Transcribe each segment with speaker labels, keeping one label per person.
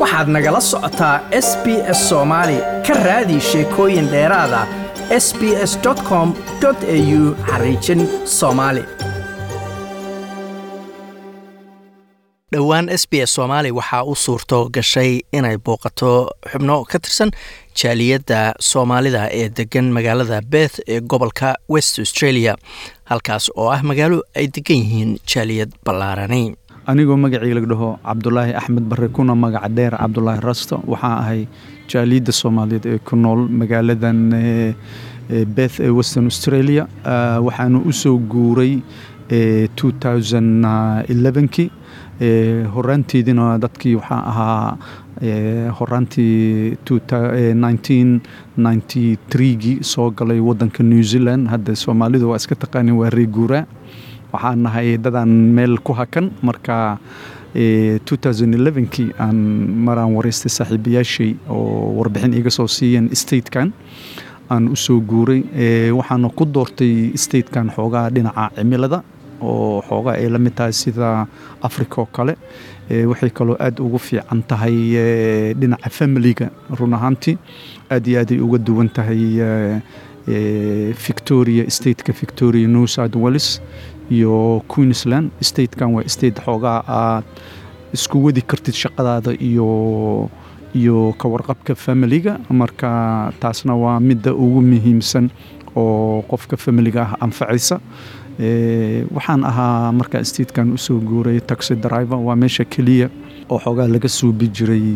Speaker 1: waxaad nagala socotaa s b s soomaali ka raadi sheekooyin dheeraada s b s com au xariijin soomaali dhowaan s b s soomaali waxaa u suurto gashay inay booqato xubno ka tirsan jaaliyadda soomaalida ee degan magaalada beth ee gobolka west australia halkaas oo ah magaalo ay degan yihiin jaaliyad ballaarani
Speaker 2: anigoo magacii la dhaho cabdulaahi axmed bare kuna magaca dheer cabdulaahi rasto waxaa ahay jaaliyadda soomaaliyeed ee ku nool magaaladan beth ee western australia. Waxaanu u soo guuray kii horaanteedina dadkii waxaa ahaa horaantii gii soo galay wadanka new zealand. Hadda soomaalidu waa iska taqaanin waa reeguuraa waxaan nahay dadaan meel ku hakan. Marka kii aan maraan wareystay saaxiibayaashay oo warbixin iga soo siiyeen statekan aan u soo guuray waxaana ku doortay statekan xoogaa dhinaca cimilada oo xoogaa ay la mid tahay sida africa oo kale. Waxay kaloo aad ugu fiican tahay dhinaca familiga run ahaantii aad iyo aaday uga duwan tahay victoria stateka victoria new south welles iyo queensland statekan waa state xoogaa aad isku wadi kartid shaqadaada iyo iyo ka warqabka familiga marka taasna waa midda ugu muhiimsan oo qofka familiga ah anfacaysa. Waxaan ahaa markaa statekan u soo guuray taxi driver waa meesha keliya oo xoogaa laga suubi jiray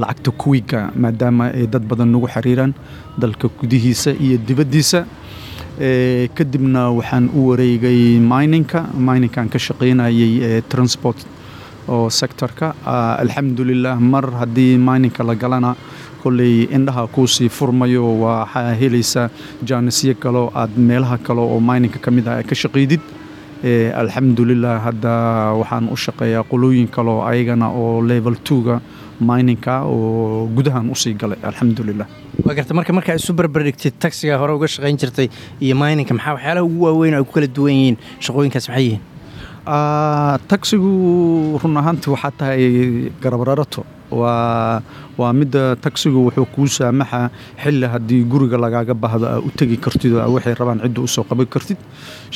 Speaker 2: lacagta kuwiga maadaama ay dad badan nagu xiriiraan dalka gudihiisa iyo dibaddiisa kadibna waxaan u wareegay mininka mininkan ka shaqaynayay transport oo sectorka. Alxamdulilah mar haddii mininka la galana kolley indhaha kuusii furmayo waxaa helaysaa jaanisyo kaleo aad meelaha kale oo mininka ka mid ah ka shaqaydid alxamdulilah hadda waxaan u shaqeeyaa qolooyin kaleo ayagana oo level twoga mininka oo gudahan u sii galay alxamdulilah
Speaker 1: waa garta marka markaa isu barbardhigtid taxiga hore uga shaqayn jirtay iyo mininka maxaa waxyaalaha ugu waaweyn ay ku kala duwan yihiin shaqooyinkaas maxay yihiin?
Speaker 2: Taxigu run ahaantii waxaa tahay garabrarato waa midda taxigu wuxuu kuu saamaxa xilli haddii guriga lagaaga baahdo aa u tegi kartid waxay rabaan cidda u soo qaban kartid.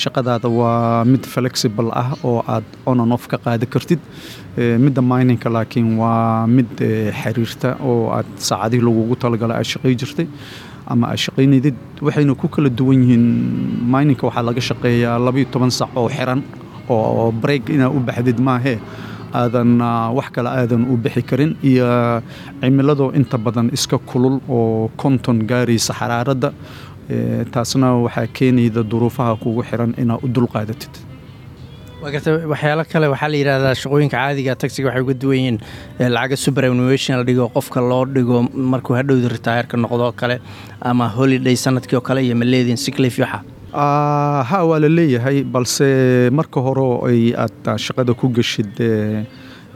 Speaker 2: Shaqadaada waa mid flexible ah oo aad onan of ka qaadi kartid. Midda mininka laakiin waa mid xiriirta oo aad saacadihii lagugu talagala aad shaqay jirtay ama aad shaqaynaydid. Waxayna ku kala duwan yihiin mininka waxaa laga shaqeeyaa labayo toban sac oo xiran oo break inaad u baxdid maahee aadan wax kale aadan u bixi karin. Iyo cimiladoo inta badan iska kulul oo konton gaaraysa xaraaradda taasna waxaa keenayda duruufaha kugu xiran inaad u dulqaadatid
Speaker 1: waxyaalo kale waxaa la yidhahdaa shaqooyinka caadiga taxiga waxay uga duwan yihiin lacaga superannuation la dhigo qofka loo dhigo markuu hadhowda ritaayarka noqdo oo kale ama holiday sannadkii oo kale iyo maleedin siklif waxa
Speaker 2: ha waa la leeyahay balse marka hore ay aad shaqada ku geshid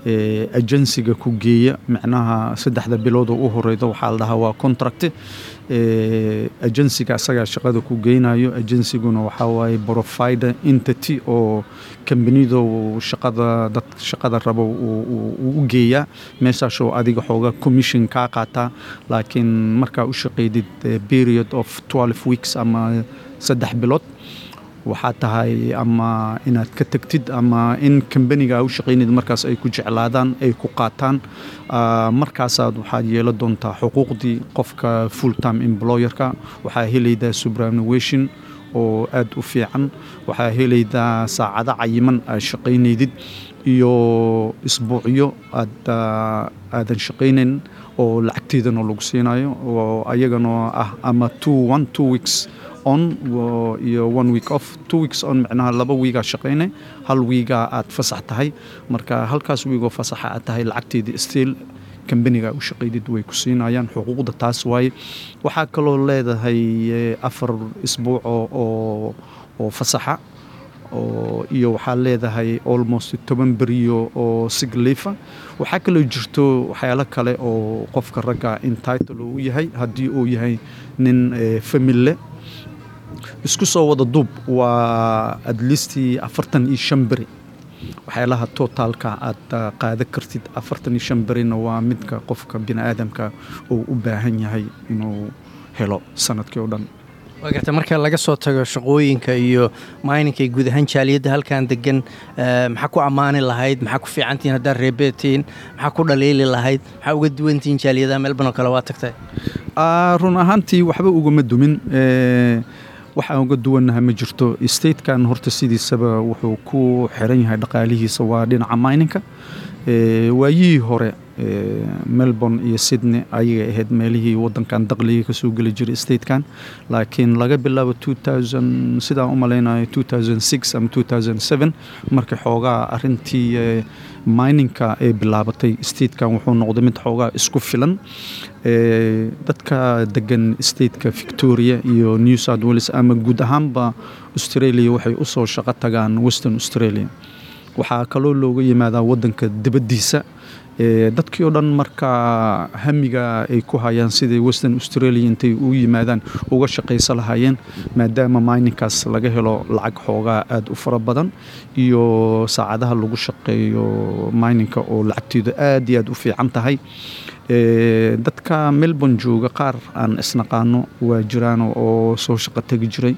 Speaker 2: ajensiga ku geeya. Micnaha saddexda biloodoo u horeyda waxaa la dhahaa waa contract. Ajensiga asagaa shaqada ku geynayo. Ajensiguna waxaa waaye provider entity oo kambanido shaqada dad shaqada rabo u geeyaa meeshaasoo adiga xooga commission kaa qaataa laakiin markaa u shaqaydid period of twelve weeks ama saddex bilood waxaa tahay ama inaad ka tegtid ama in kambaniga u shaqaynid markaas ay ku jeclaadaan ay ku qaataan markaasaad waxaad yeelan doontaa xuquuqdii qofka full time employerka. Waxaa helaydaa subranuation oo aad u fiican. Waxaa helaydaa saacado cayiman aad shaqaynaydid iyo isbuucyo aad aadan shaqaynayn oo lacagteedana lagu siinayo oo ayagana ah ama two one two weeks on iyo one week off two weeks on micnaha laba wiigaa shaqayne hal wiigaa aad fasax tahay. Marka halkaas wiigoo fasaxa aad tahay lacagteedii stiil kambaniga u shaqaydid way ku siinayaan xuquuqda taas waaye. Waxaa kaloo leedahay afar isbuuco oo fasaxa iyo waxaa leedahay almost toban beriyo oo siglifa waxaa kaloo jirto waxyaalo kale oo qofka ragga intitle uu yahay haddii uu yahay nin famille isku soo wada duub waa adlistii afartan iyo shan beri. Waxyaalaha totaalka aad qaadan kartid afartan iyo shan berina waa midka qofka bini aadamka uu u baahan yahay inuu helo sannadkii oo dhan.
Speaker 1: Waa garta marka laga soo tago shaqooyinka iyo maalinka guud ahaan jaaliyadda halkan degan maxaa ku ammaani lahayd? Maxaa ku fiicantihiin haddaad reebeetiin maxaa ku dhaliili lahayd? Maxaa uga duwantihiin jaaliyadaha? Melbourne oo kale waa tagtay.
Speaker 2: Run ahaantii waxba ugama dumin waxaan uga duwannaha ma jirto. Statekan horta sidiisaba wuxuu ku xiran yahay dhaqaalihiisa waa dhinaca mininka waayihii hore melbourne iyo sydney ayay ahayd meelihii wadankan daqliga ka soo geli jiray statekan. Laakiin laga bilaabo sidaan u malaynayo ama markii xoogaa arintii mininka ay bilaabatay statekan wuxuu noqday mid xoogaa isku filan. Dadka degan stateka victoria iyo new south wales ama guud ahaanba australia waxay u soo shaqo tagaan western australia. Waxaa kaloo looga yimaadaa wadanka dibaddiisa dadkii oo dhan markaa hamiga ay ku hayaan sidai western australia intay u yimaadaan uga shaqaysa lahaayeen maadaama mininkaas laga helo lacag xoogaa aada u fara badan iyo saacadaha lagu shaqeeyo mininka oo lacagteedu aad iyo aad u fiican tahay. Dadka melbourne jooga qaar aan isnaqaano waa jiraan oo soo shaqo tegi jiray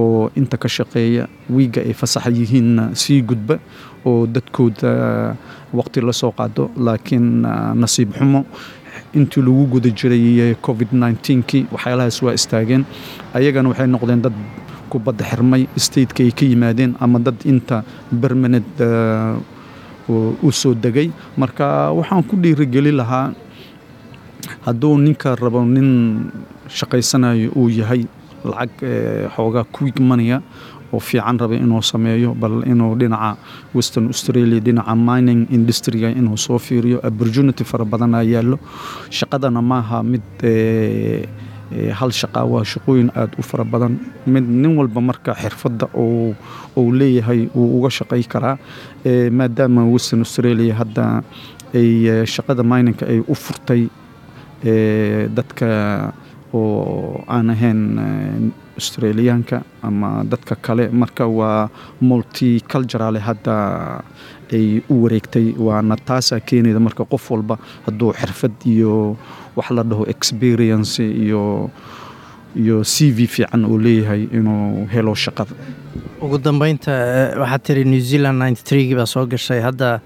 Speaker 2: oo inta ka shaqeeya wiigga ay fasaxa yihiinna sii gudba oo dadkooda waqti la soo qaado. Laakiin nasiib xumo intii lagu guda jiray covid kii waxyaalahaas waa istaageen. Ayagana waxay noqdeen dad kubadda xirmay stateka ay ka yimaadeen ama dad inta bermaned u soo degay. Marka waxaan ku dhiirigeli lahaa hadduu ninka rabo nin shaqaysanayo uu yahay lacag xoogaa quick monaya oo fiican raba inuu sameeyo bal inuu dhinaca western australia dhinaca mining industriga inuu soo fiiriyo. Opportunity fara badanaa yaallo. Shaqadana maaha mid hal shaqa waa shaqooyin aada u fara badan. Mid nin walba marka xirfadda uu leeyahay uu uga shaqay karaa maadaama western australia hadda ay shaqada mininka ay u furtay dadka oo aan ahayn australiyaanka ama dadka kale. Marka waa multiculturale hadda ay u wareegtay waana taasaa keenayda marka qof walba hadduu xirfad iyo wax la dhaho experience iyo iyo c v fiican uu leeyahay inuu helo shaqada.
Speaker 1: Ugu dambeynta waxaad tiri new zealand threegii baa soo gashay. Hadda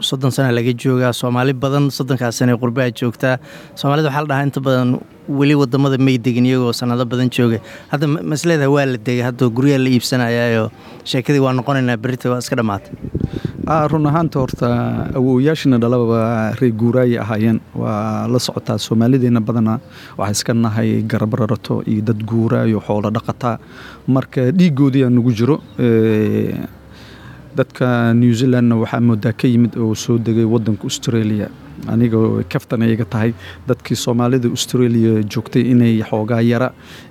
Speaker 1: soddon sana laga joogaa soomaali badan soddonkaas sana qurbaha joogtaa. Soomaalida waxaa la dhahaa inta badan weli waddamada may degin iyagoo sanado badan jooga. Hadda masleedaha waa la degay hadda guryaha la iibsanayaayo sheekadii waa noqonaynaa berita waa iska dhammaatay
Speaker 2: run ahaanta horta awoowayaashina dhalaba reer guuraayay ahaayeen. Waa la socotaa soomaalideena badana waxaa iska nahay garabrarato iyo dad guuraayo xoolo dhaqataa. Marka dhiigoodii aa nagu jiro dadka new zealandna waxaa moodaa ka yimid oo soo degay wadanka australia. Aniga kaftan iga tahay dadkii soomaalida australia joogtay inay xoogaa yara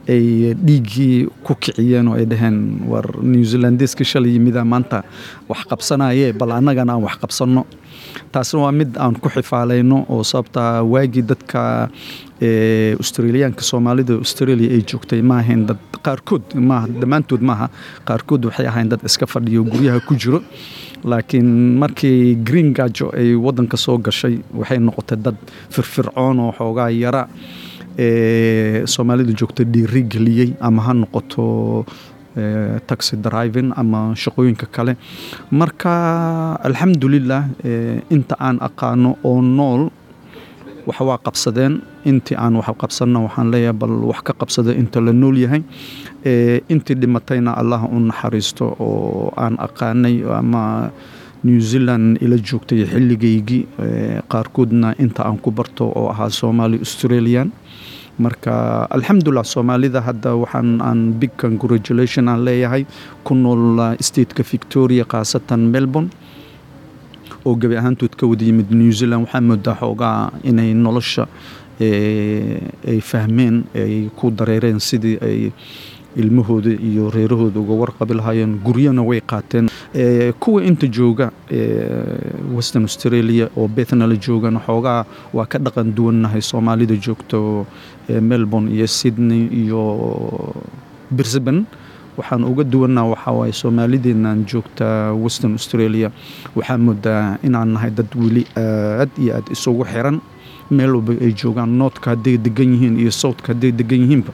Speaker 2: ay dhiiggii ku kiciyeen oo ay dhaheen war new zealandeska shalay yimida maanta wax qabsanaye bal annagana aan wax qabsanno. Taasna waa mid aan ku xifaalayno oo sababta waagii dadka australiyaanka soomaalida australia ay joogtay ma ahayn dad qaarkood maaha dhammaantood maaha qaarkood waxay ahayn dad iska fadhiyo guryaha ku jiro. Laakiin markii green gajo ay wadanka soo gashay waxay noqotay dad firfircoon oo xoogaa yara soomaalida joogta dhiiri geliyey ama ha noqoto taxi driving ama shaqooyinka kale. Marka alxamdulilah inta aan aqaano oo nool wax waa qabsadeen. Intii aan wax qabsanna waxaan leeyahay bal wax ka qabsada inta la nool yahay. Intii dhimatayna allah u naxariisto oo aan aqaanay ama new zealand ila joogtay xilligaygii. Qaarkoodna inta aan ku barto oo ahaa somali australian. Marka alxamdulilah soomaalida hadda waxaan aan big congratulation aan leeyahay ku nool stateka victoria khaasatan melbourne oo gebi ahaantood ka wada yimid new zealand waxaa moodaa xoogaa inay nolosha ay fahmeen ay ku dareereen sidii ay ilmahooda iyo reerahooda uga warqabi lahaayeen guryana way qaateen. Kuwa inta jooga western australia oo bethnala joogan xoogaa waa ka dhaqan duwannahay soomaalida joogto melbourne iyo sydney iyo brisbane waxaan uga duwanaa waxaa waaye soomaalideenaan joogta western australia. Waxaa moodaa inaan nahay dad weli aad iyo aad isugu xiran. Meel walba ay joogaan noodka hadday degan yihiin iyo sawdka hadday degan yihiinba.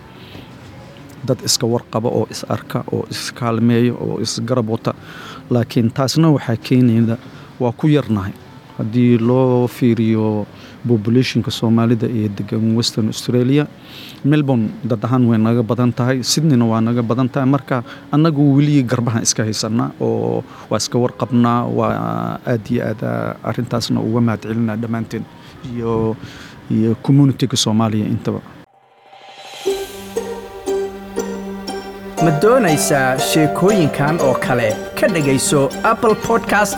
Speaker 2: Dad iska warqaba oo is arka oo iskaalmeeya oo isgarab wata. Laakiin taasna waxaa keenayda waa ku yarnahay haddii loo fiiriyo populationka soomaalida ee degan western australia melbourne dad ahaan way naga badan tahay sydneyna waa naga badan tahay. Marka annagu weli garbahan iska haysanaa oo waa iska warqabnaa waa aad iyo aad arintaasna uga mahad celinaa dhammaanteen iyo iyo communitiga soomaaliya intaba.
Speaker 1: Ma doonaysaa sheekooyinkan oo kale? Ka dhegayso apple podcast